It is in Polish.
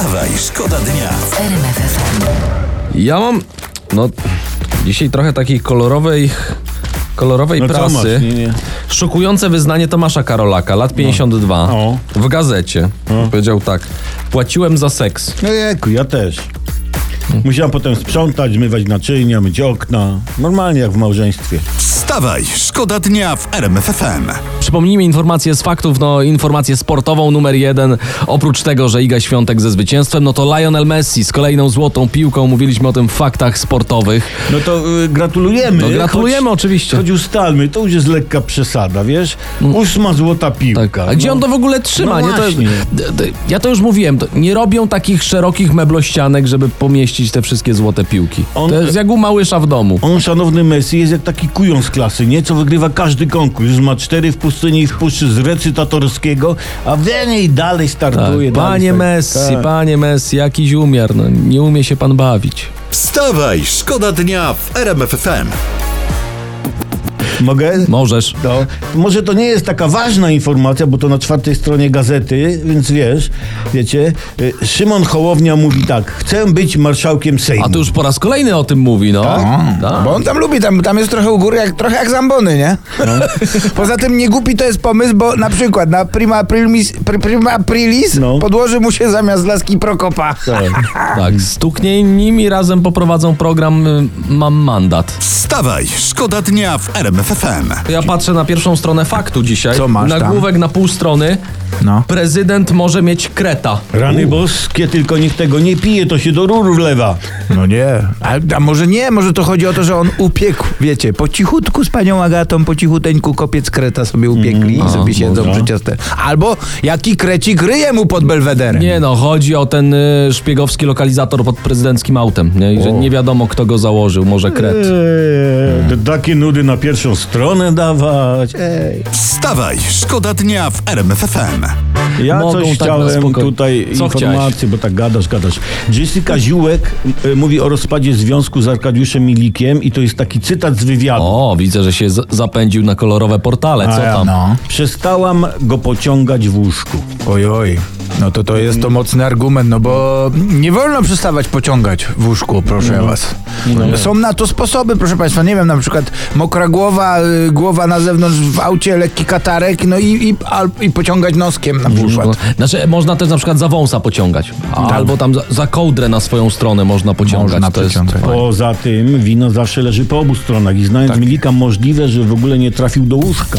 Wstawaj, szkoda dnia. Ja mam, no, dzisiaj trochę takiej kolorowej, kolorowej No co prasy. masz? Nie, nie. Szokujące wyznanie Tomasza Karolaka, lat 52, O. w gazecie. Powiedział tak, płaciłem za seks. No jeku, ja też. Musiałem potem sprzątać, zmywać naczynia, myć okna. Normalnie jak w małżeństwie. Wstawaj, szkoda dnia w RMF FM. Przypomnijmy informację z faktów, no informację sportową numer jeden. Oprócz tego, że Iga Świątek ze zwycięstwem, no to Lionel Messi z kolejną złotą piłką. Mówiliśmy o tym w faktach sportowych. No to y, gratulujemy. No gratulujemy oczywiście. Choć ustalmy, to już jest lekka przesada, wiesz? Ósma złota piłka. Tak. A gdzie no. on to w ogóle trzyma? No nie? To, ja to już mówiłem, to nie robią takich szerokich meblościanek, żeby pomieścić te wszystkie złote piłki. On- To jest jak u Małysza w domu. On, szanowny Messi, jest jak taki kujon z klasy, nie? Co wygrywa każdy konkurs. Już ma cztery w pustyni i w puszczy z recytatorskiego, a we niej dalej Tak. startuje. dalej Panie start- Messi, tak. panie Messi, jakiś umiar, no, nie umie się pan bawić. Wstawaj, szkoda dnia w RMF FM. Mogę? Możesz. No, może to nie jest taka ważna informacja, bo to na czwartej stronie gazety, więc wiesz, wiecie, y, Szymon Hołownia mówi tak, chcę być marszałkiem Sejmu. A to już po raz kolejny o tym mówi, no. Tak. Bo on tam lubi, tam, tam jest trochę u góry, jak, trochę jak zambony, nie? Poza tym nie głupi to jest pomysł, bo na przykład na prima aprilis, pr, prima aprilis No. podłoży mu się zamiast laski Prokopa. Tak, stuknie nim i razem poprowadzą program y, Mam mandat. Wstawaj, szkoda dnia w RMF FM. Ja patrzę na pierwszą stronę faktu dzisiaj. Co masz tam? Nagłówek na pół strony. No. Prezydent może mieć kreta. Rany boskie, tylko niech tego nie pije, to się do rur wlewa. No nie. A, a może nie, może to chodzi o to, że on upiekł, wiecie, po cichutku z panią Agatą, po cichuteńku kopiec kreta sobie upiekli i sobie siedzą może. przy ciaste. Albo jaki krecik ryje mu pod belwederem. Nie no, chodzi o ten y, szpiegowski lokalizator pod prezydenckim autem. Nie? I że nie wiadomo kto go założył, może kret. Eee, to takie nudy na pierwszą stronę dawać. Ej. Wstawaj, szkoda dnia w RMF FM. Ja Mogą coś tak chciałem tutaj Co informacji, bo tak gadasz, gadasz. Jessica Ziółek y, mówi o rozpadzie związku z Arkadiuszem Milikiem i to jest taki cytat z wywiadu. O, widzę, że się z- zapędził na kolorowe portale. Co ja, tam? No. Przestałam go pociągać w łóżku. Oj, oj. No to to jest to mocny argument, no bo nie wolno przestawać pociągać w łóżku, proszę was. Są na to sposoby, proszę państwa. Nie wiem, na przykład mokra głowa, y, głowa na zewnątrz w aucie, lekki katarek, no i, i, al, i pociągać noskiem na przykład. No, Znaczy, można też na przykład za wąsa pociągać. Albo tam za, za kołdrę na swoją stronę można pociągać. Można to jest. Poza tym wino zawsze leży po obu stronach i znając Milika możliwe, że w ogóle nie trafił do łóżka.